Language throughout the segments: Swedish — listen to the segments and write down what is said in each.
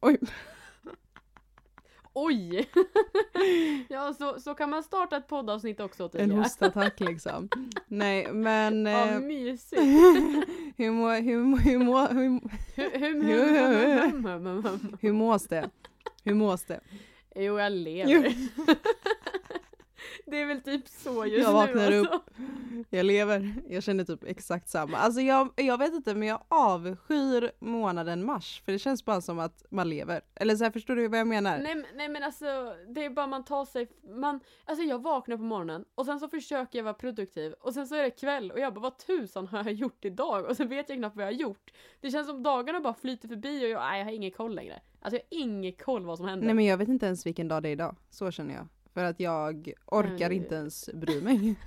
Oj. Oj! ja, så, så kan man starta ett poddavsnitt också En tydligen. hostattack liksom. Nej men... Ja, Eh, mysigt. hur, må, hur, må- hur, må, hur, hur mås det? Hur mås det? Jo, jag lever. det är väl typ så just Jag vaknar nu upp. alltså. Jag lever. Jag känner typ exakt samma. Alltså jag, jag vet inte men jag avskyr månaden mars. För det känns bara som att man lever. Eller så här, förstår du vad jag menar? Nej, nej men alltså, det är bara man tar sig, man, alltså jag vaknar på morgonen och sen så försöker jag vara produktiv och sen så är det kväll och jag bara vad tusan har jag gjort idag? Och sen vet jag knappt vad jag har gjort. Det känns som dagarna bara flyter förbi och jag, nej, jag har ingen koll längre. Alltså jag har ingen koll vad som händer. Nej men jag vet inte ens vilken dag det är idag. Så känner jag. För att jag orkar Nej. inte ens bry mig.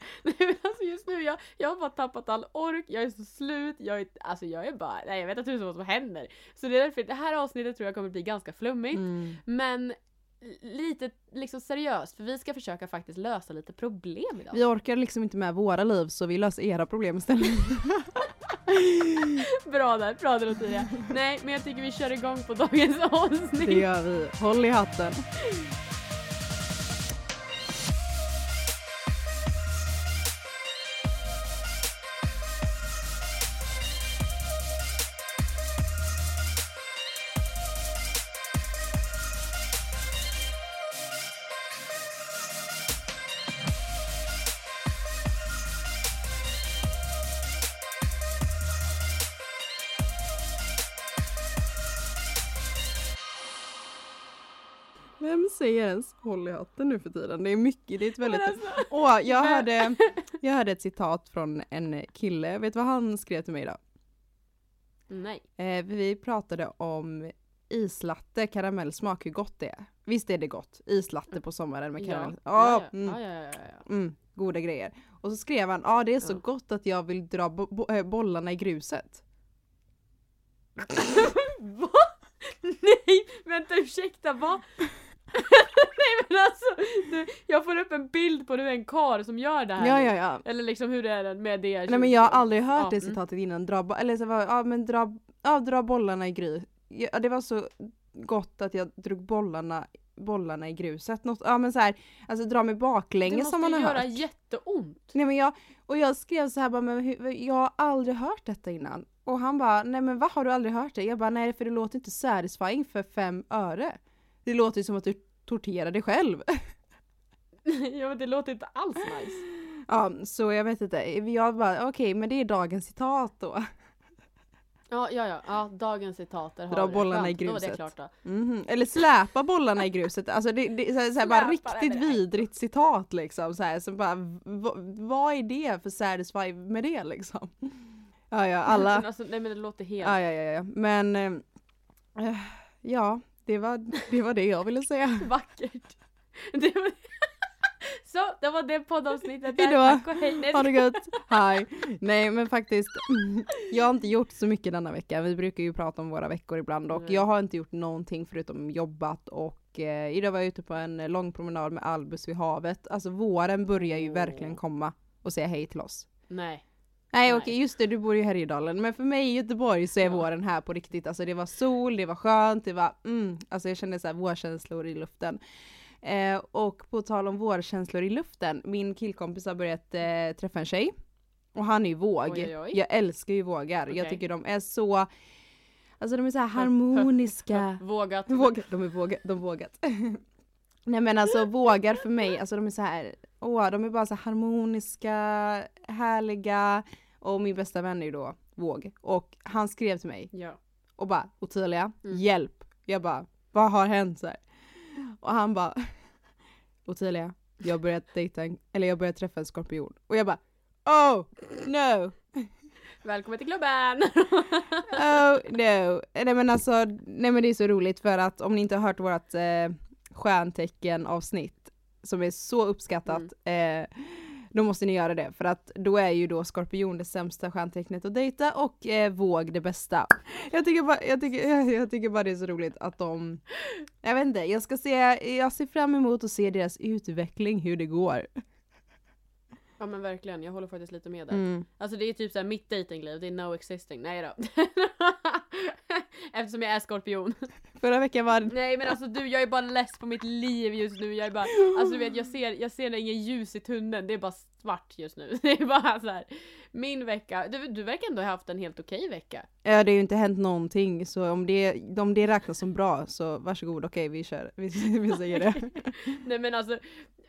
Nej men alltså just nu, jag, jag har bara tappat all ork, jag är så slut, jag är, alltså jag är bara, nej jag vet inte vad som händer. Så det är därför, det här avsnittet tror jag kommer bli ganska flummigt. Mm. Men lite liksom seriöst, för vi ska försöka faktiskt lösa lite problem idag. Vi orkar liksom inte med våra liv så vi löser era problem istället. Bra där, bra där Ottilia. Nej, men jag tycker vi kör igång på dagens Det avsnitt. gör vi. Håll i hatten. Ens håll i hatten nu för tiden? Det är mycket, det är ett väldigt... Alltså, Åh, jag hörde, jag hörde ett citat från en kille, vet du vad han skrev till mig idag? nej. Eh, vi pratade om islatte, karamellsmak, hur gott det är. Visst är det gott? Islatte på sommaren med Ja, karamell. ja, Åh, ja, mm, ja, ja, ja, ja. mm, goda grejer. Och så skrev han, ja det är så Ja. gott att jag vill dra bo- bo- eh, bollarna i gruset. Va? Nej, vänta ursäkta, va? Nej men alltså, du, jag får upp en bild på du är en kar som gör det här Ja ja ja. Eller liksom hur är det med det? Nej men jag har aldrig hört Ja, det mm. citatet innan. Dra, eller så var, ja men dra, ja, dra bollarna i grus. Ja, det var så gott att jag drog bollarna, bollarna i gruset. Något, ja men så här, alltså dra mig Det baklänges måste som man har göra hört. jätteont. Nej men jag, och jag skrev så här bara, men hur, jag har aldrig hört detta innan. Och han bara, nej men vad har du aldrig hört det? Jag bara, nej för det låter inte satisfying för fem öre. Det låter ju som att du torterar dig själv. ja men det låter inte alls nice. ja, så jag vet inte. Jag bara, okej men det är dagens citat då. Ja, ja, ja, ja dagens citater har Dra bollarna Skönt, i Då gruset. klart då. Mhm. Eller släpa bollarna i gruset. Alltså det, det är så här, så här, bara riktigt där. vidrigt citat liksom. Så här, så bara, vad är det för satisfy med det liksom? Ja ja, alla. Men alltså, nej men det låter helt... Ja ja ja, ja. men eh, ja, det var, det var det jag ville säga. Vackert. Det var... Så, det var det poddavsnittet där. Hejdå. Tack och hej. Nej, Ha det gött, hej! Nej men faktiskt, jag har inte gjort så mycket denna vecka. Vi brukar ju prata om våra veckor ibland och Nej. jag har inte gjort någonting förutom jobbat och eh, idag var jag ute på en lång promenad med Albus vid havet. Alltså våren börjar ju Åh. verkligen komma och säga hej till oss. Nej. Nej okej just det, du bor ju i Härjedalen men för mig i Göteborg så är Ja. våren här på riktigt. Alltså det var sol, det var skönt, det var mm, alltså jag kände så här vårkänslor i luften. Eh, och på tal om vårkänslor i luften, min killkompis har börjat eh, träffa en tjej. Och han är ju våg. Oj, oj, oj. Jag älskar ju vågar. Jag Okej. tycker de är så, alltså de är så harmoniska. Vågat. Våg, de är vågat, de vågat. Nej men alltså vågar för mig, alltså de är så här, åh de är bara så harmoniska, härliga. Och min bästa vän är ju då våg. Och han skrev till mig Ja. och bara Ottilia, Mm. hjälp. Jag bara, vad har hänt? Så här. Och han bara, Ottilia, jag börjat dejta en, eller jag börjat träffa en skorpion. Och jag bara, oh no, Välkommen till klubben! oh no. Nej men alltså, nej men det är så roligt för att om ni inte har hört vårt eh, stjärntecken avsnitt som är så uppskattat, Mm. eh, då måste ni göra det för att då är ju då skorpion det sämsta stjärntecknet att dejta och eh, våg det bästa. Jag tycker, bara, jag, tycker, jag, jag tycker bara det är så roligt att de, jag vet inte, jag ska se, jag ser fram emot att se deras utveckling, hur det går. Ja men verkligen, jag håller faktiskt lite med där. Mm. Alltså det är typ såhär mitt datingliv, det är no existing. Nej då. Eftersom jag är skorpion. Förra veckan var Nej men alltså du, jag är bara less på mitt liv just nu. Jag är bara, alltså du vet jag ser, jag ser ingen ljus i tunneln, det är bara svart just nu. Det är bara så här. Min vecka, du, du verkar ändå ha haft en helt okej vecka. Ja det har ju inte hänt någonting så om det, om det räknas som bra så varsågod okej vi kör, vi, vi säger det. Nej men alltså,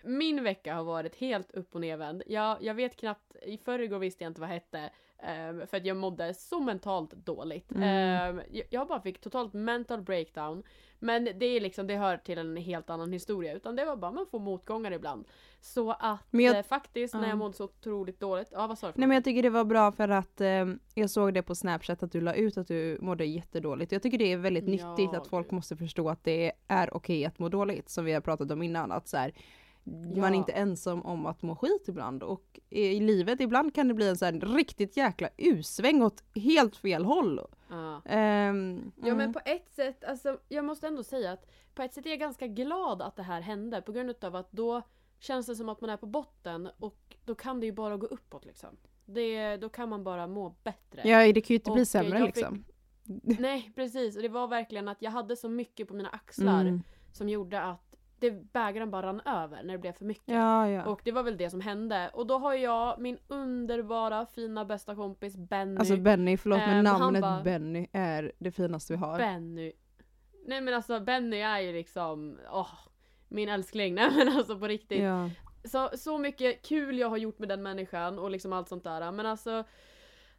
min vecka har varit helt upp och nervänd. Jag, jag vet knappt, i förrgår visste jag inte vad det hette. ehm, för att jag mådde så mentalt dåligt. Mm. Ehm, jag, jag bara fick totalt mental breakdown. Men det är liksom, det hör till en helt annan historia. Utan det var bara, man får motgångar ibland. Så att jag- eh, faktiskt när Ja. jag mådde så otroligt dåligt, ja vad sa du Nej men jag tycker det var bra för att eh, jag såg det på snapchat att du la ut att du mådde jättedåligt. Jag tycker det är väldigt Ja, nyttigt att folk måste förstå att det är okej att må dåligt som vi har pratat om innan. Att så här, man Ja. är inte ensam om att må skit ibland och i livet ibland kan det bli en så här riktigt jäkla usväng åt helt fel håll. Ja. Ehm, Ja men mm. på ett sätt, alltså jag måste ändå säga att på ett sätt är jag ganska glad att det här hände på grund av att då känns det som att man är på botten och då kan det ju bara gå uppåt liksom. Det, då kan man bara må bättre. Ja det kan ju inte Och, bli sämre fick- liksom. Nej precis, och det var verkligen att jag hade så mycket på mina axlar Mm. som gjorde att det, bägaren bara rann över när det blev för mycket. Ja ja. Och det var väl det som hände. Och då har jag min underbara fina bästa kompis Benny. Alltså Benny, förlåt men han namnet bara- Benny är det finaste vi har. Benny. Nej men alltså Benny är ju liksom, åh, min älskling. Nej men alltså på riktigt. Ja. Så, så mycket kul jag har gjort med den människan och liksom allt sånt där. Men alltså,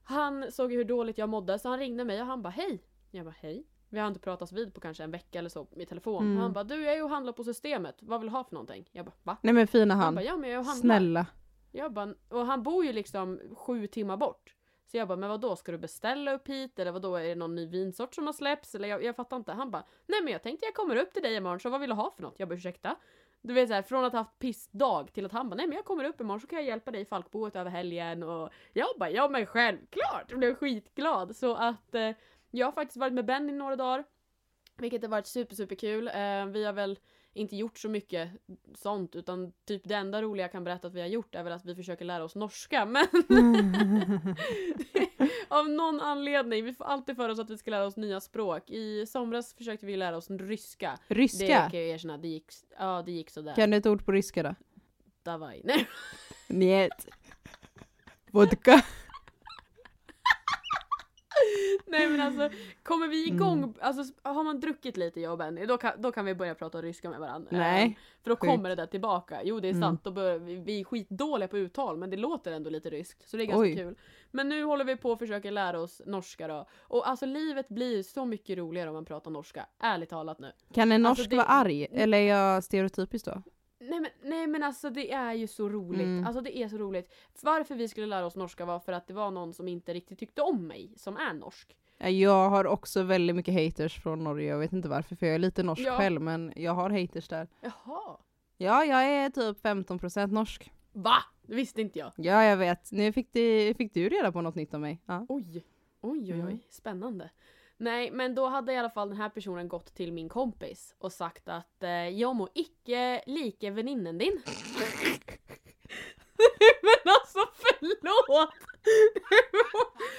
han såg ju hur dåligt jag mådde så han ringde mig och han bara hej. Jag bara hej. Vi har inte pratats vid på kanske en vecka eller så i telefon. Mm. Han bara du jag är ju och handlar på systemet. Vad vill du ha för någonting? Jag bara va? Nej men fina Han, han. bara ja men jag är och handlar. Snälla. Jag bara, och han bor ju liksom sju timmar bort. Så jag bara, men då ska du beställa upp hit? Eller vad då är det någon ny vinsort som har släppts? Eller jag, jag fattar inte. Han bara, nej men jag tänkte jag kommer upp till dig imorgon, så vad vill du ha för något? Jag bara, ursäkta? Du vet såhär, från att ha haft pissdag till att han bara, nej men jag kommer upp imorgon så kan jag hjälpa dig i Falkboet över helgen. Och jag bara, ja men självklart! Jag blev skitglad. Så att eh, jag har faktiskt varit med Benny några dagar. Vilket har varit super super kul. Eh, vi har väl inte gjort så mycket sånt utan typ det enda roliga jag kan berätta att vi har gjort är väl att vi försöker lära oss norska men av någon anledning, vi får alltid för oss att vi ska lära oss nya språk. I somras försökte vi lära oss ryska. Det Ryska? kan jag erkänna, det gick, ja det gick sådär. Kan du ett ord på ryska då? Davaj. Nej. Njet. Vodka. Nej men alltså, kommer vi igång, Mm. alltså har man druckit lite jag och Benny, då kan, då kan vi börja prata ryska med varandra. Nej. För då kommer det där tillbaka. Jo det är Mm. sant, då bör, vi, vi är skitdåliga på uttal men det låter ändå lite ryskt. Så det är ganska Oj. kul. Men nu håller vi på och försöker lära oss norska då. Och alltså livet blir så mycket roligare om man pratar norska. Ärligt talat nu. Kan en norsk Alltså, det- vara arg? Eller är jag stereotypisk då? Nej men, nej men alltså det är ju så roligt. Mm. Alltså det är så roligt. Varför vi skulle lära oss norska var för att det var någon som inte riktigt tyckte om mig, som är norsk. Ja, Jag har också väldigt mycket haters från Norge, jag vet inte varför för jag är lite norsk Ja. själv men jag har haters där. Jaha. Ja, jag är typ 15% norsk. Va? Det visste inte jag. Ja, jag vet. Nu fick, det, fick du reda på något nytt om mig. Ja. Oj, oj, oj, oj, Mm. spännande. Nej, men då hade i alla fall den här personen gått till min kompis och sagt att eh, jag må icke like väninnen din. men alltså förlåt!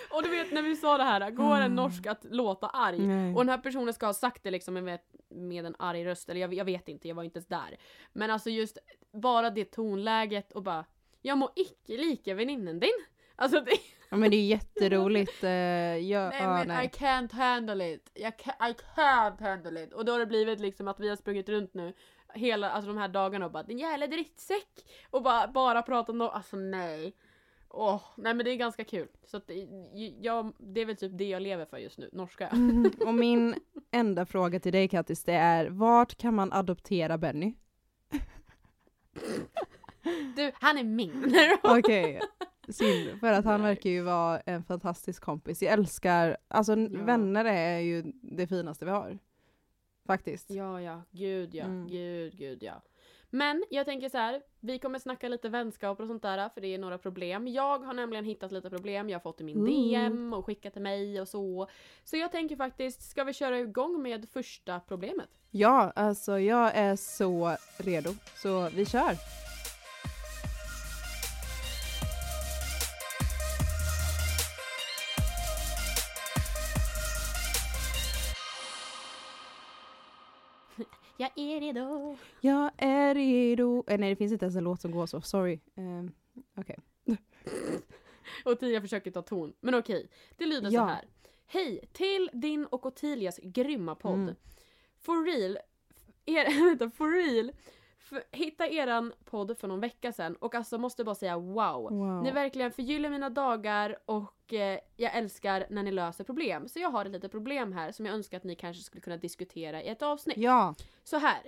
och du vet när vi sa det här, går en Mm. norsk att låta arg? Nej. Och den här personen ska ha sagt det liksom med, med en arg röst, eller jag, jag vet inte, jag var inte ens där. Men alltså just bara det tonläget och bara Jag må icke lika väninnen din. Alltså det, Ja, men det är jätteroligt. eh, jag, nej ja, men nej. I can't handle it. Jag ca- I can't handle it. Och då har det blivit liksom att vi har sprungit runt nu hela, alltså de här dagarna och bara din jävla drittsäck. Och bara, bara pratat no alltså nej. Åh, nej men det är ganska kul. Så att det, jag, det är väl typ det jag lever för just nu, norska. Mm, och min enda fråga till dig Kattis, det är vart kan man adoptera Benny? Du, han är min. Okej, synd. För att han verkar ju vara en fantastisk kompis. Jag älskar, alltså Ja. vänner är ju det finaste vi har. Faktiskt. Ja, ja, gud ja, Mm. gud, gud ja. Men jag tänker så här, vi kommer snacka lite vänskap och sånt där för det är några problem. Jag har nämligen hittat lite problem jag har fått i min Mm. DM och skickat till mig och så. Så jag tänker faktiskt, ska vi köra igång med första problemet? Ja, alltså jag är så redo. Så vi kör. Jag är redo. Jag är redo. Eh, nej det finns inte ens en låt som går så, sorry. Um, Okej. Ottilia försöker ta ton. Men okej, det lyder så Ja. här. Hej! Till din och Ottilias grymma podd. Mm. For real, er, vänta, for real. Hitta eran podd för någon vecka sedan och alltså måste bara säga wow. Wow. Ni verkligen förgyller mina dagar och eh, jag älskar när ni löser problem. Så jag har ett litet problem här som jag önskar att ni kanske skulle kunna diskutera i ett avsnitt. Ja. Så här.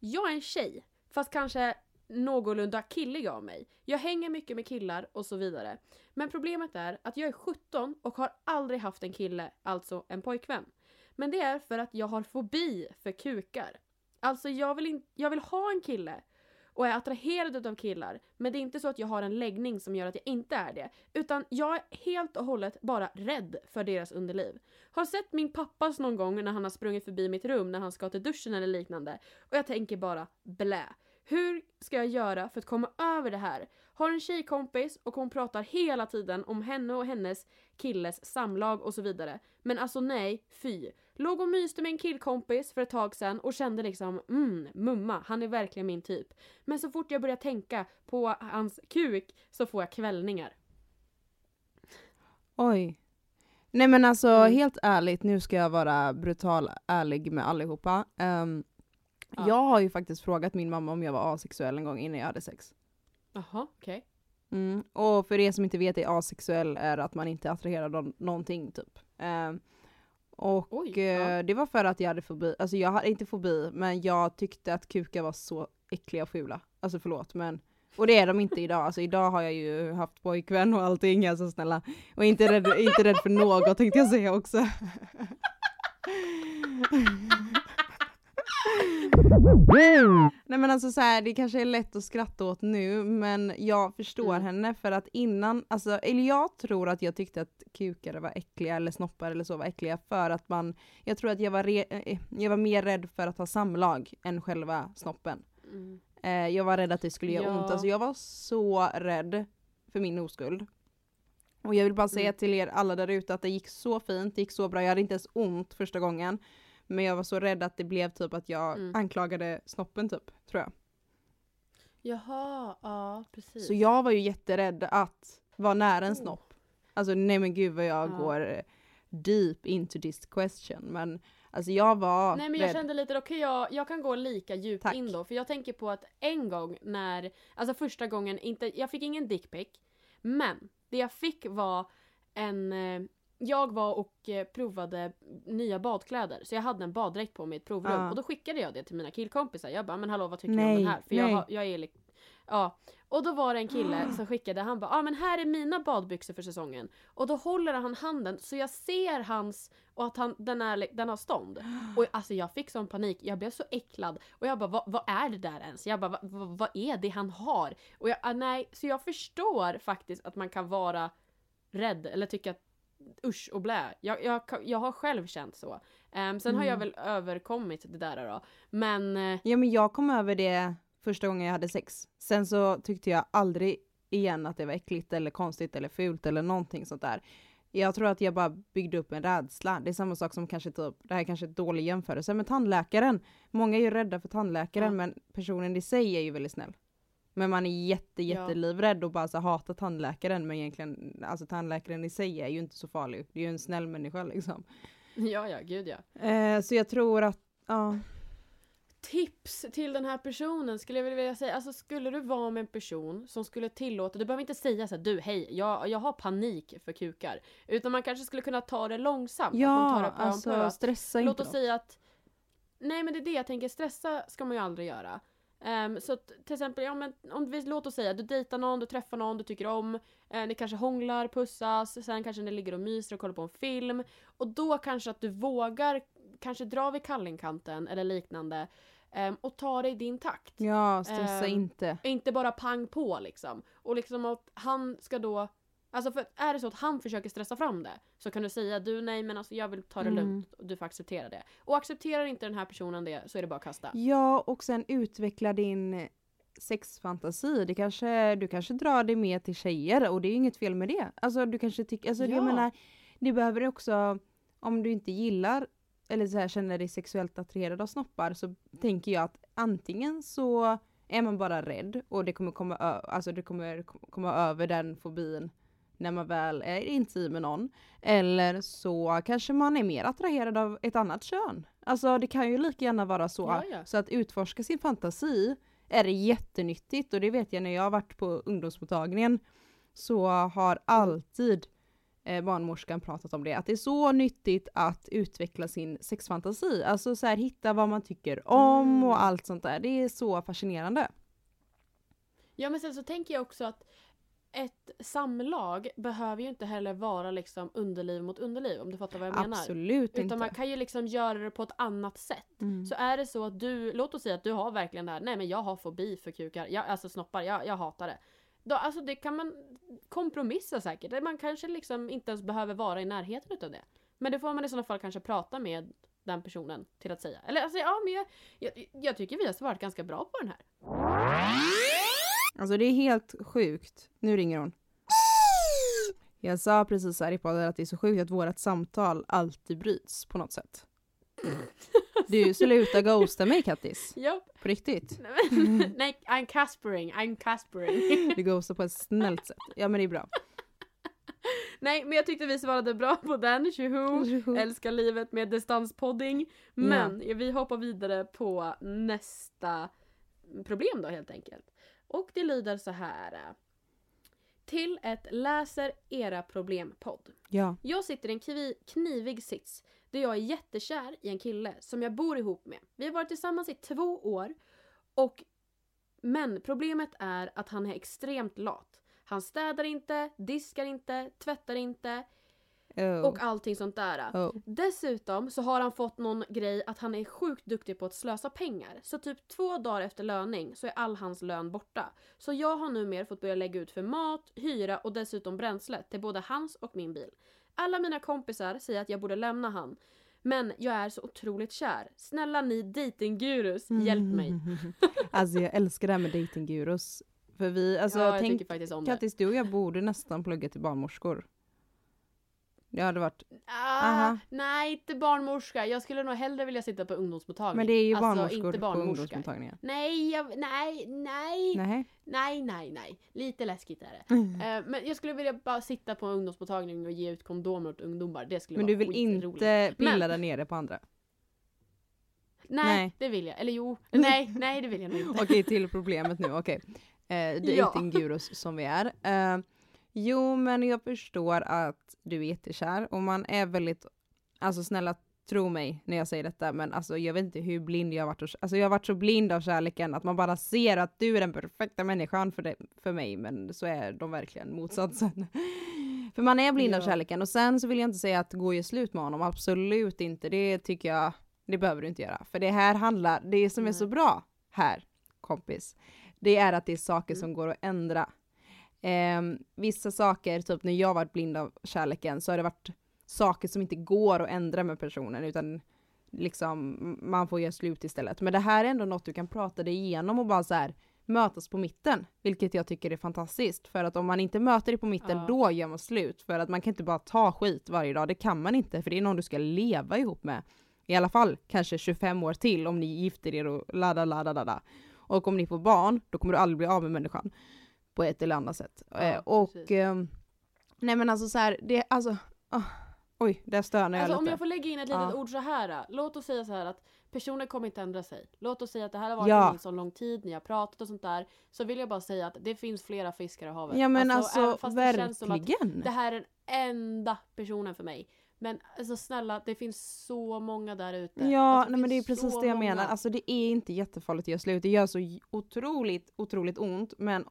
Jag är en tjej, fast kanske någorlunda killig av mig. Jag hänger mycket med killar och så vidare. Men problemet är att jag är 17 och har aldrig haft en kille, alltså en pojkvän. Men det är för att jag har fobi för kukar. Alltså jag vill, in- jag vill ha en kille och är attraherad av killar. Men det är inte så att jag har en läggning som gör att jag inte är det. Utan jag är helt och hållet bara rädd för deras underliv. Har sett min pappas någon gång när han har sprungit förbi mitt rum när han ska till duschen eller liknande. Och jag tänker bara blä. Hur ska jag göra för att komma över det här? Har en tjejkompis och hon pratar hela tiden om henne och hennes killes samlag och så vidare. Men alltså nej, fy. Låg och myste med en killkompis för ett tag sedan och kände liksom mm, mumma, han är verkligen min typ. Men så fort jag börjar tänka på hans kuk så får jag kvällningar. Oj. Nej men alltså Mm. helt ärligt, nu ska jag vara brutal ärlig med allihopa. Um, Ja. Jag har ju faktiskt frågat min mamma om jag var asexuell en gång innan jag hade sex. Jaha, okej. Mm. Och för er som inte vet är asexuell är att man inte är attraherad av någonting typ. Ehm, och Oj, eh, ja. det var för att jag hade fobi, alltså jag hade inte fobi, men jag tyckte att kukar var så äckliga och fula. Alltså förlåt men, och det är de inte idag. Alltså idag har jag ju haft pojkvän och allting, alltså snälla. Och inte rädd, inte rädd för något tänkte jag säga också. Nej men alltså så här, det kanske är lätt att skratta åt nu, men jag förstår Mm. henne för att innan, alltså, eller jag tror att jag tyckte att kukar var äckliga eller snoppar eller så var äckliga för att man, jag tror att jag var, re, eh, jag var mer rädd för att ha samlag än själva snoppen. Mm. Eh, jag var rädd att det skulle göra Ja. ont, alltså jag var så rädd för min oskuld. Och jag vill bara säga Mm. till er alla där ute att det gick så fint, det gick så bra, jag hade inte ens ont första gången. Men jag var så rädd att det blev typ att jag Mm. anklagade snoppen typ, tror jag. Jaha, ja precis. Så jag var ju jätterädd att vara nära en Oh. snopp. Alltså nej men gud vad jag Ja. går eh, deep into this question. Men alltså jag var Nej men jag rädd. kände lite, då kan jag, jag kan gå lika djupt Tack. in då. För jag tänker på att en gång när, alltså första gången, inte, jag fick ingen dickpic. Men det jag fick var en, eh, jag var och eh, provade nya badkläder. Så jag hade en baddräkt på mig i ett provrum. Ja. Och då skickade jag det till mina killkompisar. Jag bara, men hallå vad tycker ni om den här? För jag, har- jag är lik- Ja, och då var det en kille som skickade, han bara ah, men här är mina badbyxor för säsongen. Och då håller han handen så jag ser hans, och att han, den, är, den har stånd. Och alltså jag fick sån panik, jag blev så äcklad. Och jag bara vad, vad är det där ens? Jag bara vad, vad, vad är det han har? Och jag, ah, nej, så jag förstår faktiskt att man kan vara rädd eller tycka att usch och blä. Jag, jag, jag har själv känt så. Ehm, sen har jag Mm. väl överkommit det där då. Men eh, Ja men jag kom över det första gången jag hade sex. Sen så tyckte jag aldrig igen att det var äckligt eller konstigt eller fult eller någonting sånt där. Jag tror att jag bara byggde upp en rädsla. Det är samma sak som kanske typ, det här är kanske är dålig jämförelse, med tandläkaren. Många är ju rädda för tandläkaren Ja. men personen i sig är ju väldigt snäll. Men man är jätte, Ja. jättelivrädd och bara så hatar tandläkaren men egentligen, alltså tandläkaren i sig är ju inte så farlig. Det är ju en snäll människa liksom. ja, ja, gud ja. Eh, så jag tror att, ja. Tips till den här personen skulle jag vilja säga. Alltså skulle du vara med en person som skulle tillåta, du behöver inte säga så här, du hej, jag, jag har panik för kukar. Utan man kanske skulle kunna ta det långsamt. att man tar Ja, det om alltså stressa Låt inte oss då. säga att Nej men det är det jag tänker, stressa ska man ju aldrig göra. Ehm, så att, till exempel, ja, men om vi, låt oss säga du dejtar någon, du träffar någon du tycker om, eh, ni kanske hånglar, pussas, sen kanske ni ligger och myser och kollar på en film. Och då kanske att du vågar kanske dra vid kallingkanten eller liknande ehm, och ta det i din takt. Ja, stressa Ehm, inte. Inte bara pang på liksom. Och liksom att han ska då Alltså för är det så att han försöker stressa fram det så kan du säga du nej men alltså jag vill ta det Mm. lugnt och du får acceptera det. Och accepterar inte den här personen det så är det bara att kasta. Ja, och sen utveckla din sexfantasi. Det kanske, du kanske drar det mer till tjejer och det är inget fel med det. Alltså du kanske tycker, alltså Ja. jag menar, det behöver också, om du inte gillar eller så här, känner dig sexuellt attraherad av snoppar så tänker jag att antingen så är man bara rädd och det kommer komma, alltså det kommer komma över den fobin när man väl är intim med någon. Eller så kanske man är mer attraherad av ett annat kön. Alltså det kan ju lika gärna vara så. Ja, ja. Så att utforska sin fantasi är jättenyttigt och det vet jag när jag har varit på ungdomsmottagningen så har alltid eh, barnmorskan pratat om det. Att det är så nyttigt att utveckla sin sexfantasi. Alltså så här, hitta vad man tycker om Mm. och allt sånt där. Det är så fascinerande. Ja men sen så tänker jag också att ett samlag behöver ju inte heller vara liksom underliv mot underliv om du fattar vad jag menar. Absolut Utan inte. man kan ju liksom göra det på ett annat sätt. Mm. Så är det så att du, låt oss säga att du har verkligen det här, nej men jag har fobi för kukar, jag, alltså snoppar, jag, jag hatar det. Då, alltså det kan man kompromissa säkert. Man kanske liksom inte ens behöver vara i närheten utav det. Men det får man i sådana fall kanske prata med den personen till att säga. Eller alltså ja men jag, jag, jag tycker vi har svarat ganska bra på den här. Alltså det är helt sjukt. Nu ringer hon. Jag sa precis här i podden att det är så sjukt att vårt samtal alltid bryts på något sätt. Du, sluta ghosta mig Kattis. Ja, På riktigt. nej, I'm caspering, I'm caspering. Du ghostar på ett snällt sätt. Ja men det är bra. nej men jag tyckte vi svarade bra på den, tjoho! Älskar livet med distanspodding. Men vi hoppar vidare på nästa problem då helt enkelt. Och det lyder så här. Till ett läser era problem-podd. Ja. Jag sitter i en kvi- knivig sits där jag är jättekär i en kille som jag bor ihop med. Vi har varit tillsammans i två år och men problemet är att han är extremt lat. Han städar inte, diskar inte, tvättar inte Oh. och allting sånt där. oh. Dessutom så har han fått någon grej att han är sjukt duktig på att slösa pengar. Så typ två dagar efter löning så är all hans lön borta. Så jag har numera fått börja lägga ut för mat, hyra och dessutom bränsle till både hans och min bil. Alla mina kompisar säger att jag borde lämna han. Men jag är så otroligt kär. Snälla ni datinggurus, hjälp mig. Alltså jag älskar det här med datinggurus. För vi, alltså ja, jag tänk. Kattis du och jag borde nästan plugga till barnmorskor. Det hade varit, Ah, nej, inte barnmorska. Jag skulle nog hellre vilja sitta på ungdomsmottagning. men det är ju Alltså, barnmorskor inte på barnmorska. ungdomsmottagningen. Nej, jag, nej, nej. Nej. Nej, nej, nej. Lite läskigt är det. Eh, men jag skulle vilja bara sitta på en ungdomsmottagning och ge ut kondomer åt ungdomar. Det skulle Men vara du vill inte pilla Men- där nere på andra? Nej, Nej. det vill jag. Eller jo, nej, nej det vill jag nog inte. Okej, till problemet nu. Okej. Eh, Datinggurus som vi är. Eh, jo, men jag förstår att du är jättekär och man är väldigt, alltså snälla tro mig när jag säger detta, men alltså jag vet inte hur blind jag har varit. och- Alltså jag har varit så blind av kärleken att man bara ser att du är den perfekta människan för, det, för mig, men så är de verkligen motsatsen. för man är blind av Ja. kärleken och sen så vill jag inte säga att gå i slut med honom, absolut inte. Det tycker jag, det behöver du inte göra. För det här handlar, det som är så bra här, kompis, det är att det är saker Mm. som går att ändra. Ehm, vissa saker, typ när jag varit blind av kärleken, så har det varit saker som inte går att ändra med personen, utan liksom man får göra slut istället. Men det här är ändå något du kan prata dig igenom och bara så här mötas på mitten, vilket jag tycker är fantastiskt. För att om man inte möter dig på mitten, Ja. då gör man slut. För att man kan inte bara ta skit varje dag, det kan man inte, för det är någon du ska leva ihop med. I alla fall kanske 25 år till om ni gifter er och ladda, ladda, ladda. Och om ni får barn, då kommer du aldrig bli av med människan. På ett eller annat sätt. Ja, Eh, och ehm, nej men alltså så här, det alltså, ah, oj, där stönar jag Alltså om lite. jag får lägga in ett litet Ja. ord så här. Låt oss säga så här att personen kommer inte ändra sig. Låt oss säga att det här har varit Ja. en så lång tid, ni har pratat och sånt där. Så vill jag bara säga att det finns flera fiskar i havet. Ja men alltså, även fast det känns som att verkligen. det här är den enda personen för mig. Men alltså snälla, det finns så många där ute. Ja, alltså, nej, men det är precis det jag många. menar. Alltså det är inte jättefarligt att göra slut. Det gör så otroligt, otroligt ont. Men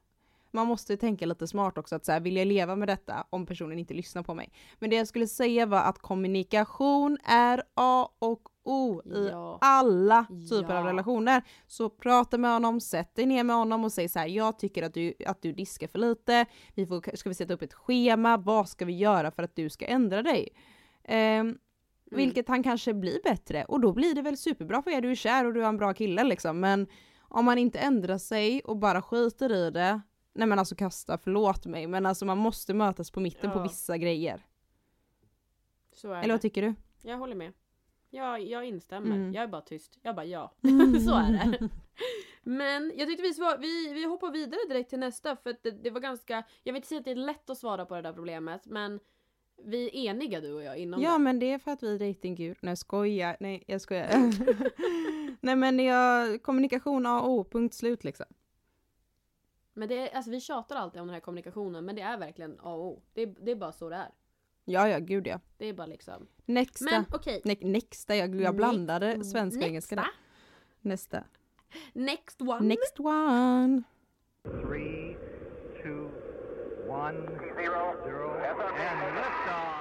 man måste tänka lite smart också. Att så här, vill jag leva med detta om personen inte lyssnar på mig? Men det jag skulle säga var att kommunikation är A och O i Ja. alla typer av Ja. relationer. Så prata med honom, sätt dig ner med honom och säg så här, jag tycker att du, att du diskar för lite, vi får, ska vi sätta upp ett schema, vad ska vi göra för att du ska ändra dig? Ehm, Mm. Vilket han kanske blir bättre och då blir det väl superbra för er, du är kär och du är en bra kille liksom. Men om man inte ändrar sig och bara skiter i det, nej men alltså kasta, förlåt mig, men alltså man måste mötas på mitten på Ja. vissa grejer. Så är Eller vad tycker du? Jag håller med. jag, jag instämmer. Mm. Jag är bara tyst. Jag bara ja. Så är det. Men jag tyckte vi, svar, vi, vi hoppar vidare direkt till nästa för det, det var ganska, jag vill inte säga att det är lätt att svara på det där problemet men vi är eniga du och jag inom Ja det. men det är för att vi är datinggur. Nej jag skojar. Nej jag skojar. Nej men jag, kommunikation A och O, punkt slut liksom. Men det är, alltså vi tjatar alltid om den här kommunikationen men det är verkligen A och O. Det, är- det är bara så det är. Ja ja gud ja. Det är bara liksom. Nästa. Men okej. Ne- nästa, jag, jag blandade svenska och engelska där. Nästa. Next one. Next one. Three, two, one, zero, zero, and liftoff.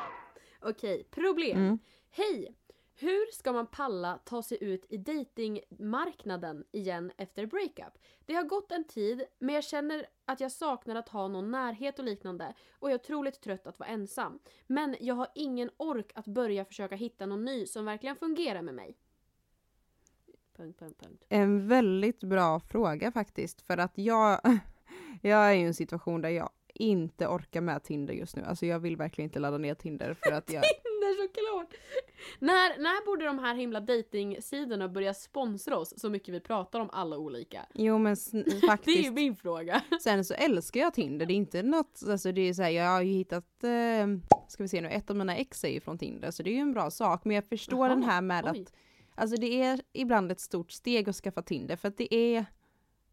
Okej, problem. Mm. Hej! Hur ska man palla ta sig ut i datingmarknaden igen efter breakup? Det har gått en tid, men jag känner att jag saknar att ha någon närhet och liknande och jag är otroligt trött att vara ensam. Men jag har ingen ork att börja försöka hitta någon ny som verkligen fungerar med mig. Punkt, punkt, punkt. En väldigt bra fråga faktiskt. För att jag, jag är i en situation där jag inte orkar med Tinder just nu. Alltså jag vill verkligen inte ladda ner Tinder för att jag... Såklart! När, när borde de här himla datingsidorna börja sponsra oss så mycket vi pratar om alla olika? Jo men sn- Det är faktiskt. ju min fråga. Sen så älskar jag Tinder. Det är inte något, alltså det är så här, jag har ju hittat, eh, ska vi se nu, ett av mina ex är ju från Tinder. Så det är ju en bra sak. Men jag förstår Jaha, den här med oj. att, alltså det är ibland ett stort steg att skaffa Tinder. För att det är,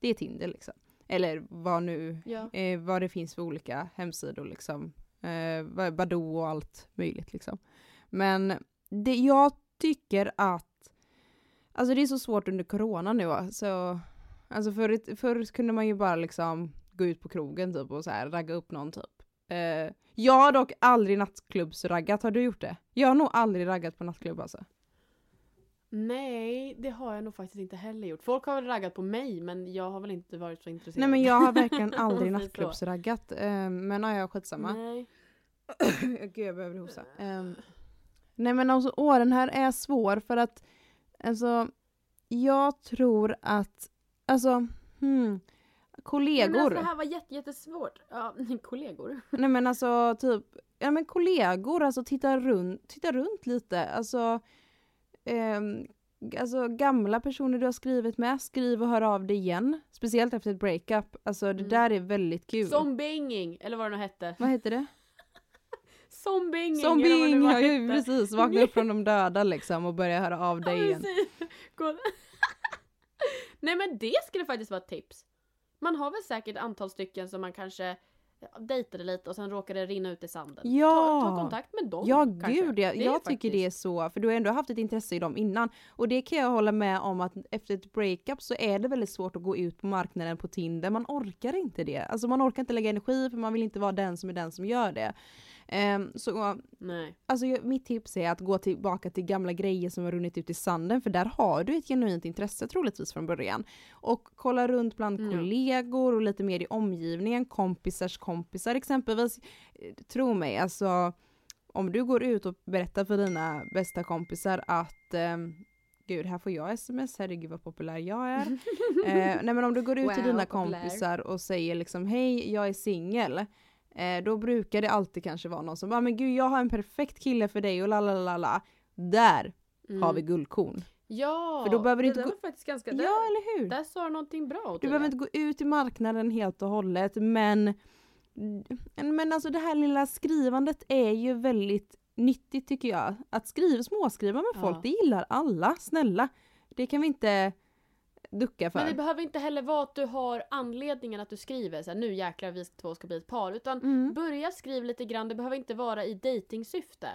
det är Tinder liksom. Eller vad nu, Ja. eh, vad det finns för olika hemsidor liksom. Eh, Badoo och allt möjligt liksom. Men det, jag tycker att, alltså det är så svårt under corona nu alltså. Alltså förr, förr kunde man ju bara liksom gå ut på krogen typ och så här ragga upp någon typ. Eh, jag har dock aldrig nattklubbsraggat, har du gjort det? Jag har nog aldrig raggat på nattklubb alltså. Nej, det har jag nog faktiskt inte heller gjort. Folk har väl raggat på mig men jag har väl inte varit så intresserad. Nej men jag har verkligen aldrig så. nattklubbsraggat. Eh, men ja, ja skitsamma. Nej. Gud jag behöver hosta. Ehm, nej men alltså åh den här är svår för att alltså jag tror att alltså hmm, Nej, kollegor. men alltså, det här var jätte, jättesvårt. Ja, kollegor. Nej men alltså typ, ja men kollegor, alltså titta runt, titta runt lite. Alltså, ehm, alltså gamla personer du har skrivit med, skriv och hör av dig igen. Speciellt efter ett breakup. Alltså det Mm. där är väldigt kul. Zombinging, eller vad det nu hette. Vad heter det? Vad det Ja, ju precis, vakna upp från de döda liksom och börja höra av dig Ja, igen. Nej men det skulle faktiskt vara ett tips. Man har väl säkert antal stycken som man kanske dejtade lite och sen råkade det rinna ut i sanden. Ja. Ta, ta kontakt med dem Ja kanske. gud, jag, jag tycker det är faktiskt- så, för du har ändå haft ett intresse i dem innan. Och det kan jag hålla med om att efter ett breakup så är det väldigt svårt att gå ut på marknaden på Tinder. Man orkar inte det. Alltså man orkar inte lägga energi för man vill inte vara den som är den som gör det. Ehm, så Nej. alltså, mitt tips är att gå tillbaka till gamla grejer som har runnit ut i sanden för där har du ett genuint intresse troligtvis från början. Och kolla runt bland Ja. kollegor och lite mer i omgivningen, kompisars kompisar exempelvis. Eh, Tro mig, alltså om du går ut och berättar för dina bästa kompisar att ehm, Gud, här får jag sms, herregud vad populär jag är. eh, nej men om du går ut till Wow, dina populär. kompisar och säger liksom hej, jag är singel. Eh, då brukar det alltid kanske vara någon som bara men gud jag har en perfekt kille för dig och la la la la. Där Mm. har vi guldkorn. Ja, För då behöver det inte där gå- var faktiskt ganska... Ja där, eller hur? där sa du någonting bra Du behöver inte gå ut i marknaden helt och hållet men men alltså det här lilla skrivandet är ju väldigt nyttigt tycker jag. Att skriva, småskriva med folk, Ja. det gillar alla, snälla. Det kan vi inte ducka för. Men det behöver inte heller vara att du har anledningen att du skriver så här, nu jäklar vi två ska bli ett par. Utan Mm. börja skriva lite grann, det behöver inte vara i dejtingsyfte.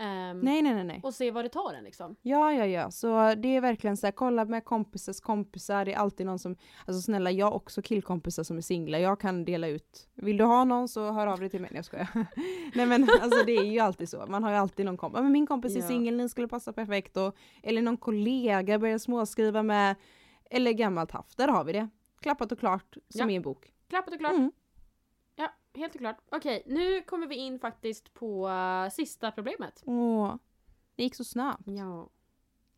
Ehm, Nej nej nej nej. Och se vad det tar en liksom. Ja, ja, ja. Så det är verkligen så här, kolla med kompisars kompisar. Det är alltid någon som, alltså snälla, jag har också killkompisar som är singlar. Jag kan dela ut. Vill du ha någon så hör av dig till mig. Nej, jag skojar. Nej men alltså det är ju alltid så. Man har ju alltid någon kompis. Men min kompis är Ja. singel, ni skulle passa perfekt. Och, eller någon kollega börjar småskriva med. Eller gammalt haft. Där har vi det. Klappat och klart som Ja. i en bok. Klappat och klart. Mm. Ja, helt och klart. Okej, nu kommer vi in faktiskt på eh, sista problemet. Åh, det gick så snabbt. Ja.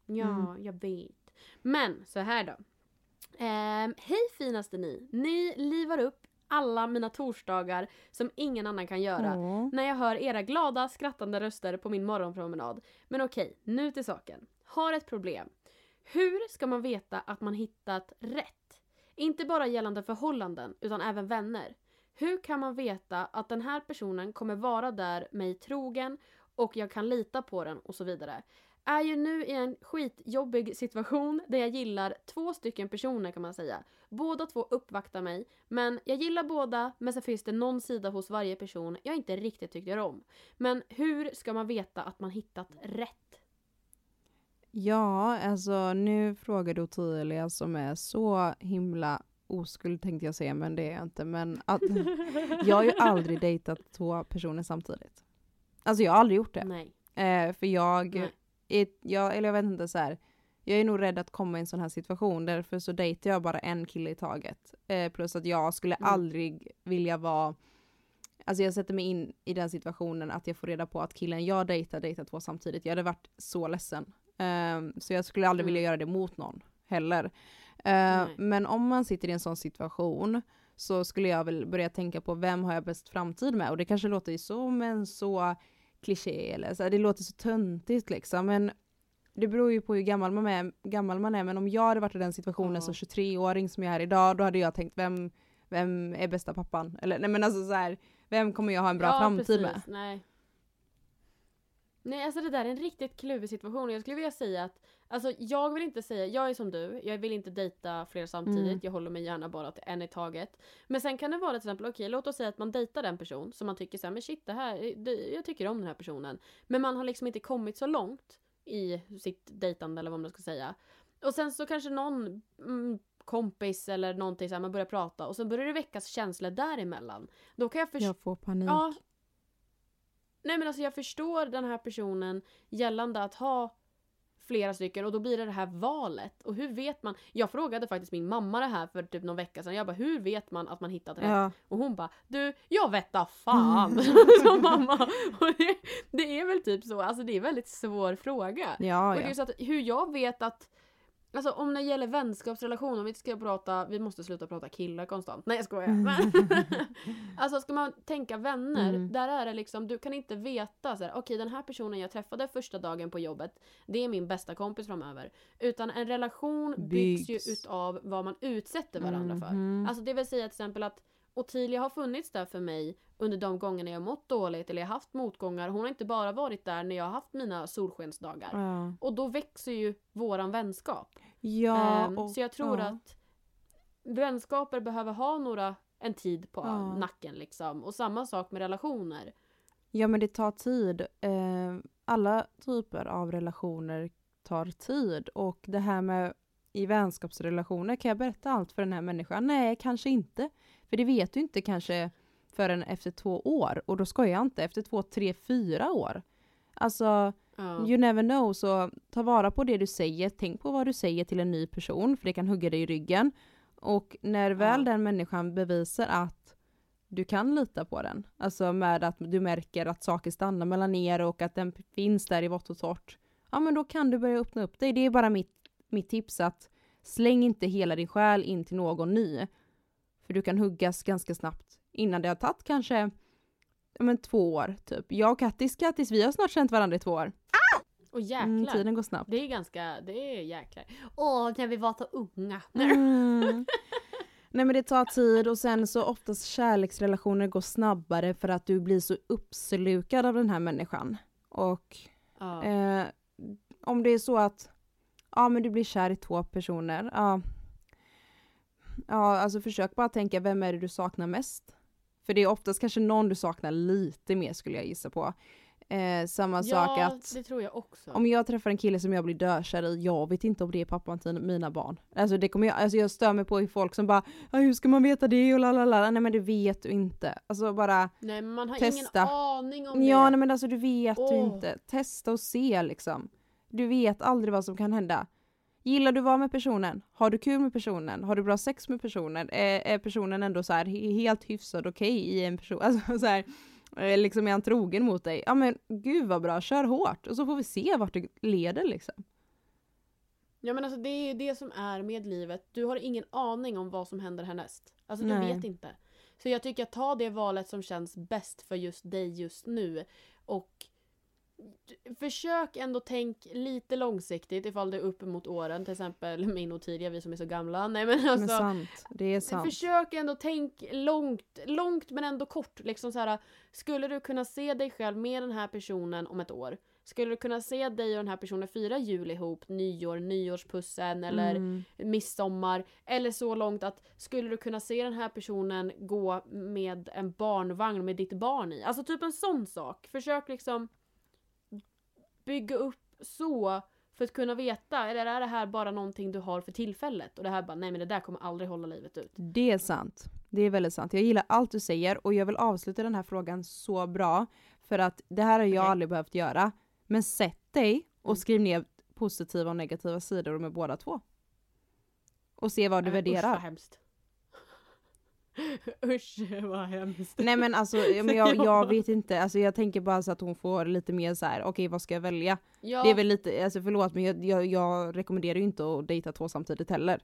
Ja, Mm. jag vet. Men så här då. Ehm, hej finaste ni. Ni livar upp alla mina torsdagar som ingen annan kan göra. Åh. När jag hör era glada, skrattande röster på min morgonpromenad. Men okej, nu till saken. Har ett problem. Hur ska man veta att man hittat rätt? Inte bara gällande förhållanden, utan även vänner. Hur kan man veta att den här personen kommer vara där mig trogen och jag kan lita på den och så vidare? Är ju nu i en skitjobbig situation där jag gillar två stycken personer kan man säga. Båda två uppvaktar mig, men jag gillar båda men så finns det någon sida hos varje person jag inte riktigt tycker om. Men hur ska man veta att man hittat rätt? Ja, alltså nu frågar du Ottilia som är så himla oskuld tänkte jag säga, men det är jag inte. Men att, jag har ju aldrig dejtat två personer samtidigt. Alltså jag har aldrig gjort det. Nej. Eh, för jag, Nej. är, jag, eller jag vet inte så här. jag är nog rädd att komma i en sån här situation, därför så dejtar jag bara en kille i taget. Eh, plus att jag skulle Mm. aldrig vilja vara, alltså jag sätter mig in i den situationen att jag får reda på att killen jag dejtar dejtar två samtidigt. Jag hade varit så ledsen. Ehm, så jag skulle aldrig Mm. vilja göra det mot någon heller. Nej. men om man sitter i en sån situation så skulle jag väl börja tänka på vem har jag bäst framtid med? Och det kanske låter ju som en så kliché eller så, det låter så töntigt liksom. Men det beror ju på hur gammal man är, gammal man är. men om jag hade varit i den situationen Ja. som 23-åring som jag är idag, då hade jag tänkt vem, vem är bästa pappan? Eller nej men alltså så här, vem kommer jag ha en bra ja, framtid precis. med? Nej. Nej, alltså det där är en riktigt kluvig situation. Jag skulle vilja säga att, alltså jag vill inte säga, jag är som du, jag vill inte dejta fler samtidigt, Mm. jag håller mig gärna bara till en i taget. Men sen kan det vara till exempel, okej låt oss säga att man dejtar en person som man tycker såhär, men shit det här, det, jag tycker om den här personen. Men man har liksom inte kommit så långt i sitt dejtande eller vad man ska säga. Och sen så kanske någon mm, kompis eller någonting så här, man börjar prata och så börjar det väckas känslor däremellan. Då kan jag förstå Jag får panik. Ja. Nej men alltså jag förstår den här personen gällande att ha flera stycken och då blir det det här valet. Och hur vet man? Jag frågade faktiskt min mamma det här för typ någon vecka sedan. Jag bara hur vet man att man hittat rätt? Ja. Och hon bara du, jag vet da fan! Som mamma. Och det, det är väl typ så, alltså det är en väldigt svår fråga. Ja, Och det ja. är så att hur jag vet att Alltså om det gäller vänskapsrelationer, om vi inte ska prata, vi måste sluta prata killar konstant. Nej jag skojar. Men, alltså ska man tänka vänner, Mm. där är det liksom, du kan inte veta så här, okej den här personen jag träffade första dagen på jobbet, det är min bästa kompis framöver. Utan en relation byggs, Byggs. ju utav vad man utsätter varandra för. Mhm. Alltså det vill säga till exempel att Ottilia har funnits där för mig under de gångerna jag mått dåligt eller jag haft motgångar. Hon har inte bara varit där när jag har haft mina solskensdagar. Ja, Och då växer ju våran vänskap. ja Ehm, och, så jag tror ja. att vänskaper behöver ha några, en tid på Ja. nacken liksom. Och samma sak med relationer. Ja men det tar tid. Eh, alla typer av relationer tar tid och det här med i vänskapsrelationer, kan jag berätta allt för den här människan? Nej, kanske inte. För det vet du inte kanske förrän efter två år och då ska jag inte efter två, tre, fyra år. Alltså, Ja. you never know, så ta vara på det du säger, tänk på vad du säger till en ny person för det kan hugga dig i ryggen. Och när väl Ja. den människan bevisar att du kan lita på den, alltså med att du märker att saker stannar mellan er och att den finns där i vått och torrt, ja men då kan du börja öppna upp dig. Det är bara mitt, mitt tips att släng inte hela din själ in till någon ny. För du kan huggas ganska snabbt innan det har tagit kanske ja, men två år typ. Jag och Kattis, Kattis, vi har snart känt varandra i två år. Och jäklar. Mm, tiden går snabbt. Det är ganska, det är jäklar. Åh, när vi var så unga. Mm. Nej men det tar tid och sen så oftast kärleksrelationer går snabbare för att du blir så uppslukad av den här människan. Och Ja. eh, om det är så att ja men du blir kär i två personer, ja. Ja alltså försök bara tänka vem är det du saknar mest? För det är oftast kanske någon du saknar lite mer skulle jag gissa på. Eh, samma sak ja, att det tror jag också. om jag träffar en kille som jag blir dökär i, jag vet inte om det är pappan till mina barn. Alltså det kommer jag, alltså jag stör mig på folk som bara "Ja, hur ska man veta det och lalala. Nej men det vet du inte. Alltså bara, Nej men man har Testa. ingen aning om ja det. nej men alltså du vet du Åh. inte. Testa och se liksom. Du vet aldrig vad som kan hända. Gillar du att vara med personen? Har du kul med personen? Har du bra sex med personen? Är, är personen ändå så här he- helt hyfsad okej i en person? Alltså så här, eh, liksom är han trogen mot dig? Ja men gud vad bra, kör hårt och så får vi se vart det leder liksom. Ja men alltså det är ju det som är med livet. Du har ingen aning om vad som händer härnäst. Alltså du Nej. vet inte. Så jag tycker att ta det valet som känns bäst för just dig just nu. Och försök ändå tänk lite långsiktigt ifall det är uppemot åren. Till exempel min och Tidia, vi som är så gamla. Nej men Men alltså. sant, det är sant. Försök ändå tänk långt, långt men ändå kort. Liksom så här, skulle du kunna se dig själv med den här personen om ett år? Skulle du kunna se dig och den här personen fira jul ihop, nyår, nyårspussen eller Mm. midsommar? Eller så långt att skulle du kunna se den här personen gå med en barnvagn med ditt barn i? Alltså typ en sån sak. Försök liksom bygga upp så för att kunna veta, eller är det här bara någonting du har för tillfället? Och det här bara, nej men det där kommer aldrig hålla livet ut. Det är sant. Det är väldigt sant. Jag gillar allt du säger och jag vill avsluta den här frågan så bra. För att det här har jag Okej. aldrig behövt göra. Men sätt dig och Mm. skriv ner positiva och negativa sidor med båda två. Och se vad du Nej, men Usch vad värderar. hemskt. usch vad hemskt. Nej men alltså men jag, Ja. jag vet inte, alltså jag tänker bara så att hon får lite mer så här: okej vad ska jag välja? Ja, Det är väl lite, alltså förlåt men jag, jag, jag rekommenderar ju inte att dejta två samtidigt heller.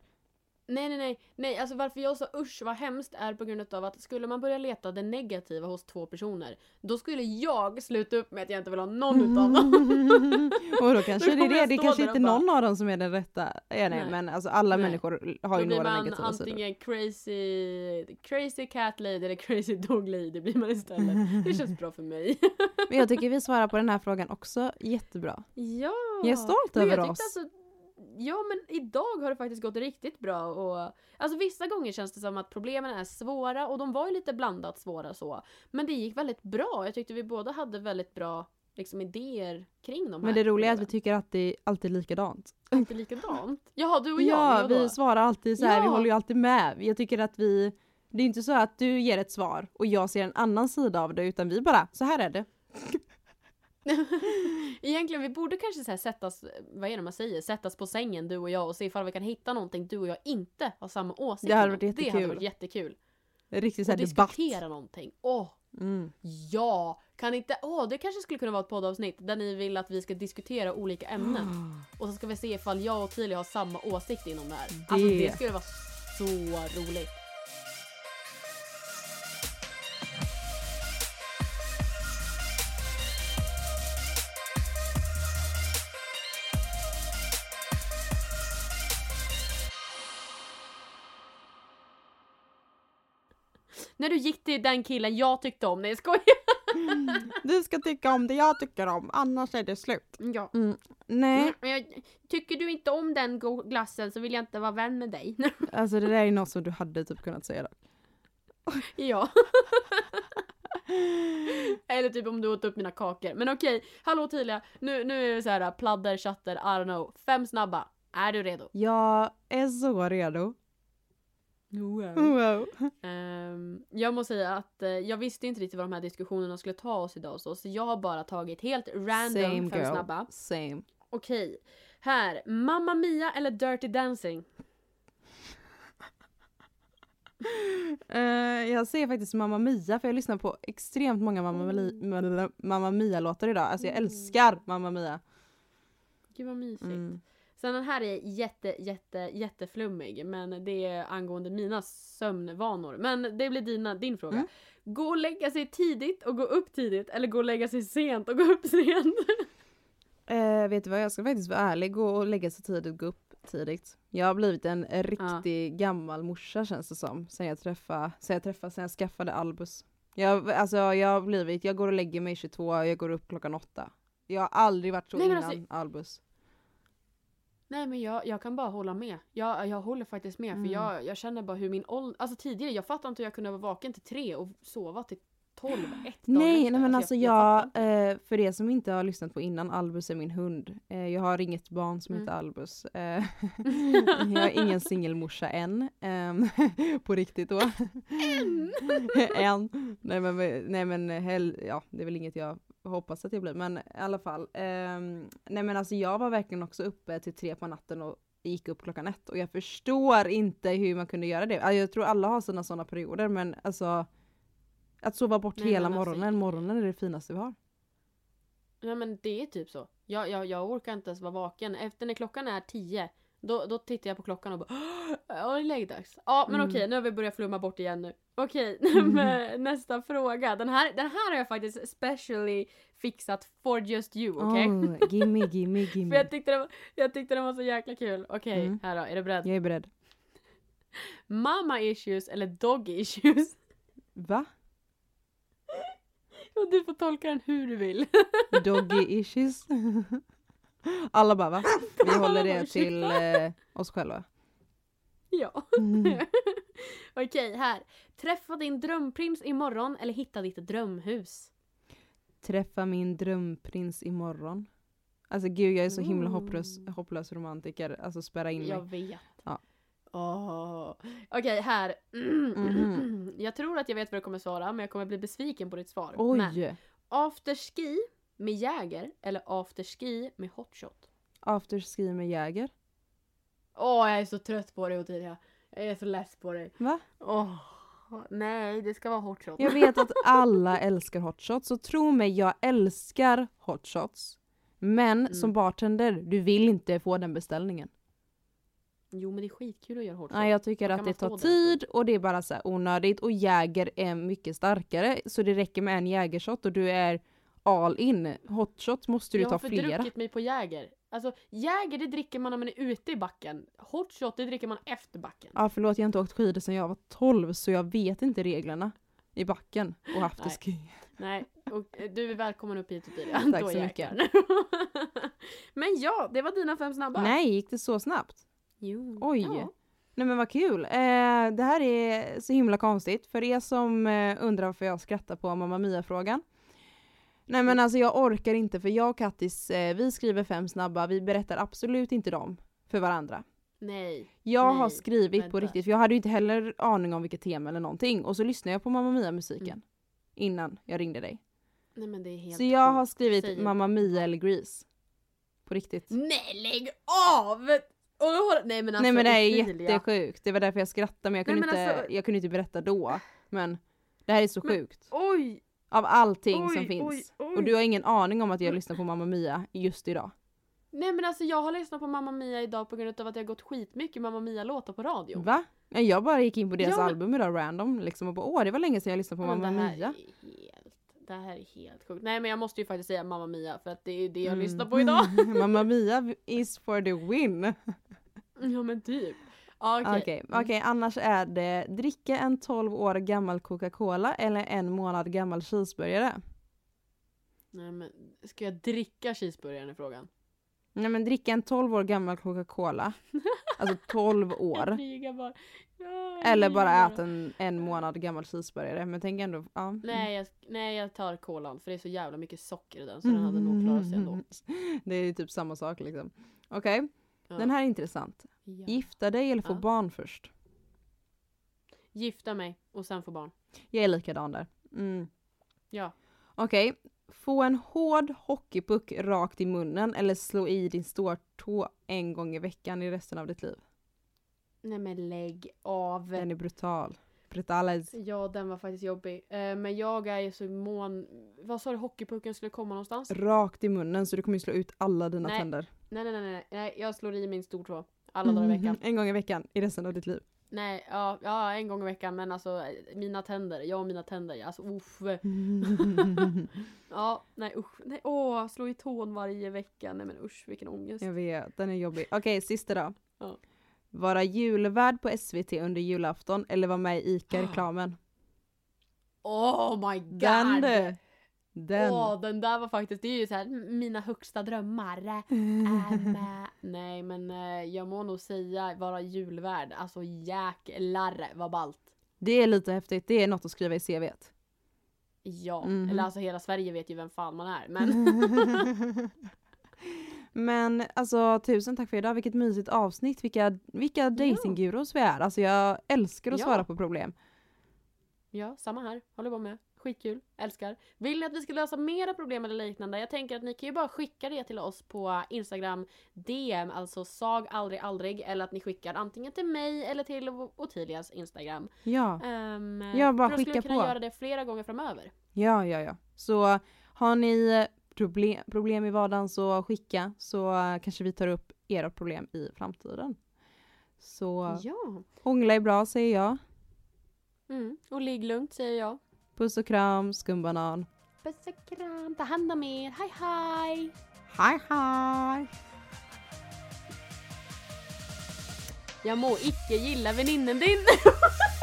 Nej nej nej, nej alltså varför jag sa usch vad hemskt är på grund av att skulle man börja leta det negativa hos två personer då skulle jag sluta upp med att jag inte vill ha någon utav dem. och då kanske Då det är det, det kanske inte bara- någon av dem som är den rätta. Ja, nej, Nej. men alltså alla Nej. människor har ju Då blir några man negativa sidor. antingen crazy, crazy cat lady eller crazy dog lady blir man istället. Det känns bra för mig. Men jag tycker vi svarar på den här frågan också jättebra. ja! Jag är stolt Men över oss. Alltså, ja men idag har det faktiskt gått riktigt bra och alltså vissa gånger känns det som att problemen är svåra och de var ju lite blandat svåra så. Men det gick väldigt bra. Jag tyckte vi båda hade väldigt bra liksom idéer kring de här Men det roliga är att vi tycker att det är alltid likadant. Alltid likadant. Jaha du och jag, Ja, vi svarar alltid så här, vi Ja. håller ju alltid med. Jag tycker att vi, det är inte så att du ger ett svar och jag ser en annan sida av det utan vi bara, så här är det. Egentligen, vi borde kanske så här sättas, vad är det man säger, sättas på sängen du och jag och se ifall vi kan hitta någonting du och jag inte har samma åsikt Det hade varit Det hade jättekul. varit jättekul. Riktigt så Och här debatt. diskutera någonting. Åh, Mm. ja! Kan inte, åh det kanske skulle kunna vara ett poddavsnitt där ni vill att vi ska diskutera olika ämnen. Och så ska vi se ifall jag och Tilly har samma åsikt inom det här. Alltså Det- det skulle vara så roligt. När du gick till den killen jag tyckte om, nej jag skojar! Du ska tycka om det jag tycker om, annars är det slut. Ja. Nej, Mm, jag, tycker du inte om den glassen så vill jag inte vara vän med dig. alltså det där är något som du hade typ kunnat säga. Då. ja. Eller typ om du åt upp mina kakor. Men okej, hallå Tilia. Nu, nu är det så här pladder, chatter, I don't know. Fem snabba. Är du redo? Jag är så redo. Wow. Ehm, jag måste säga att eh, jag visste inte riktigt vad de här diskussionerna skulle ta oss idag så, så jag har bara tagit helt random Same fem girl. snabba. Same. Okej, här. Mamma Mia eller Dirty Dancing? Eh, jag säger faktiskt Mamma Mia för jag lyssnar på extremt många Mamma, Mia- Mamma Mia-låtar idag. Alltså jag Mm. älskar Mamma Mia. Gud vad mysigt. Mm. Sen den här är jätte, jätte, jätteflummig. Men det är angående mina sömnvanor. Men det blir dina, din fråga. Mm. Gå och lägga sig tidigt och gå upp tidigt. Eller gå och lägga sig sent och gå upp sent. Eh, vet du vad, jag ska faktiskt vara ärlig. Gå och lägga sig tidigt, gå upp tidigt. Jag har blivit en riktig gammal morsa känns det som. Sen jag träffade, sen jag, träffade, sen jag skaffade Albus. Jag, alltså jag har blivit, jag går och lägger mig 22, jag går upp klockan 8. Jag har aldrig varit så Nej, innan alltså- Albus. Nej men jag, jag kan bara hålla med. Jag, jag håller faktiskt med. Mm. För jag, jag känner bara hur min ålder... Alltså tidigare, jag fattar inte hur jag kunde vara vaken till tre och sova till tolv, ett dagar Nej, efter. nej men alltså jag, inte. eh, för er som inte har lyssnat på innan, Albus är min hund. Eh, jag har inget barn som Mm. heter Albus. Eh, jag är ingen singelmorsa än. ehm, på riktigt då. Än? än. Nej men, nej, men hell, ja, det är väl inget jag hoppas att jag blir. Men i alla fall. ehm, nej men alltså jag var verkligen också uppe till tre på natten och gick upp klockan ett. Och jag förstår inte hur man kunde göra det. Alltså, Jag tror alla har sina sådana perioder men alltså att sova bort Nej, hela alltså- morgonen, morgonen är det finaste vi har. Ja men det är typ så. Jag, jag, jag orkar inte ens vara vaken. Efter när klockan är tio, Då, då tittar jag på klockan och bara ja det är läggdags. Ja men Mm. okej nu har vi börjat flumma bort igen nu. Okej, Mm. men nästa fråga. Den här, den här har jag faktiskt specially fixat for just you, okej? Oh, gimme, gimme, För gimme. jag tyckte, den var, jag tyckte den var så jäkla kul. Okej, Mm. här då, är du beredd? Jag är beredd. Mamma issues eller dog issues? Va? Och du får tolka den hur du vill. Doggy issues? Alla bara va? Vi håller det till eh, oss själva. ja. Mm. Okej, här. Träffa din drömprins imorgon eller hitta ditt drömhus. Träffa min drömprins imorgon. Alltså gud jag är så himla Mm. hopplös, hopplös romantiker. Alltså spärra in mig. Jag vet. Ja. Åh. Okej, här. Mhm. Jag tror att jag vet vad du kommer svara, men jag kommer bli besviken på ditt svar. Oj! Men, afterski med Jäger eller afterski med hotshot? Afterski med Jäger. Åh, jag är så trött på dig Ottilia. Jag är så less på dig. Va? Åh, nej, det ska vara hotshot. Jag vet att alla älskar hotshots, så tro mig, jag älskar hotshots. Men Mm. som bartender, du vill inte få den beställningen. Jo, men det är skitkul att göra hotshot. Nej jag tycker att det tar tid och det är bara så här onödigt och Jäger är mycket starkare så det räcker med en Jägershot och du är all in. Hotshots måste du jag ta har flera. fördruckit mig på Jäger. Alltså, Jäger det dricker man när man är ute i backen. Hotshot det dricker man efter backen. Ja förlåt jag har inte åkt skidor sedan jag var 12 så jag vet inte reglerna i backen och afterski. Nej, och eh, du är välkommen upp hit Ottilia. Tack Då så jäklar. Men ja, det var dina fem snabba. Nej gick det så snabbt? Jo. Oj. Ja. Nej men vad kul. Eh, det här är så himla konstigt. För er som eh, undrar varför jag skrattar på Mamma Mia-frågan. Nej men alltså jag orkar inte för jag och Kattis, eh, vi skriver fem snabba, vi berättar absolut inte dem för varandra. Nej. Jag har Nej, skrivit på vänta. riktigt, för jag hade ju inte heller aning om vilket tema eller någonting. Och så lyssnade jag på Mamma Mia-musiken Mm. innan jag ringde dig. Nej men det är helt Så jag har skrivit Säger- Mamma Mia eller Grease. På riktigt. Nej lägg av! Har... Nej men alltså Nej men det här är jättesjukt. Det var därför jag skrattade men jag kunde, Nej, men inte, alltså- jag kunde inte berätta då. Men det här är så Men- sjukt. Oj! Av allting oj, som finns. Oj, oj. Och du har ingen aning om att jag lyssnar på Mamma Mia just idag. Nej men alltså jag har lyssnat på Mamma Mia idag på grund av att jag har gått skitmycket Mamma Mia-låtar på radio. Va? Nej, Jag bara gick in på deras Ja, men- album idag random liksom och bara åh det var länge sedan jag lyssnade på Men Mamma Mia. helt, det här är helt sjukt. Nej men jag måste ju faktiskt säga Mamma Mia för att det är det jag Mm. lyssnar på idag. Mamma Mia is for the win. ja men typ. Okej. Okej, okej, annars är det dricka en 12 år gammal Coca-Cola eller en månad gammal cheeseburgare. Nej men ska jag dricka cheeseburgaren i frågan? Nej men dricka en 12 år gammal Coca-Cola. Alltså 12 Jag år. bara. Ja, Eller bara äta en, en månad gammal cheeseburgare. Men tänk ändå, ja. Nej jag, nej jag tar kolan för det är så jävla mycket socker i den så den hade nog klarat sig ändå. Det är ju typ samma sak liksom. Okej, Ja. den här är intressant. Ja. Gifta dig eller få Ja. barn först? Gifta mig och sen få barn. Jag är likadan där. Mm. Ja. Okej, få en hård hockeypuck rakt i munnen eller slå i din stortå en gång i veckan i resten av ditt liv. Nej men lägg av. Den är brutal. Brutales. Ja den var faktiskt jobbig. Eh, men jag är ju så mån... Vad sa du hockeypucken skulle komma någonstans? Rakt i munnen så du kommer ju slå ut alla dina Nej. tänder. Nej nej nej nej, nej jag slår i min stortå. Alla dagar i veckan. En gång i veckan i resten av ditt liv. Nej, ja, ja en gång i veckan men alltså mina tänder, jag och mina tänder, alltså uff. Ja, nej usch. Nej, åh, slå i tån varje vecka. Nej men usch vilken ångest. Jag vet, den är jobbig. Okej, sista då. Ja. Vara julvärd på SVT under julafton eller vara med i ICA-reklamen. Oh my god! Den du! Den. Åh, den där var faktiskt, det är ju så här mina högsta drömmar. Med. Nej men eh, jag må nog säga vara julvärd. Alltså jäklar vad ballt. Det är lite häftigt, det är något att skriva i CVt. Ja, Mhm. eller alltså hela Sverige vet ju vem fan man är. Men Men alltså tusen tack för idag, vilket mysigt avsnitt. Vilka, vilka datinggurus vi är. Alltså jag älskar att Ja. svara på problem. ja, samma här. Håller på med. Skitkul. Älskar. Vill ni att vi ska lösa mera problem eller liknande? Jag tänker att ni kan ju bara skicka det till oss på Instagram DM, alltså sag aldrig aldrig. Eller att ni skickar antingen till mig eller till Ottilias Instagram. Ja, Um, Ja, bara för då skulle skicka kunna på. göra det flera gånger framöver. ja, ja, ja. Så har ni problem, problem i vardagen så skicka så kanske vi tar upp era problem i framtiden. Så Ja. hångla är bra säger jag. Mm. Och ligg lugnt säger jag. Puss och kram, skumbanan. Puss och kram, ta hand om er, hej hej! Hej hej! Jag må icke gilla väninnen din.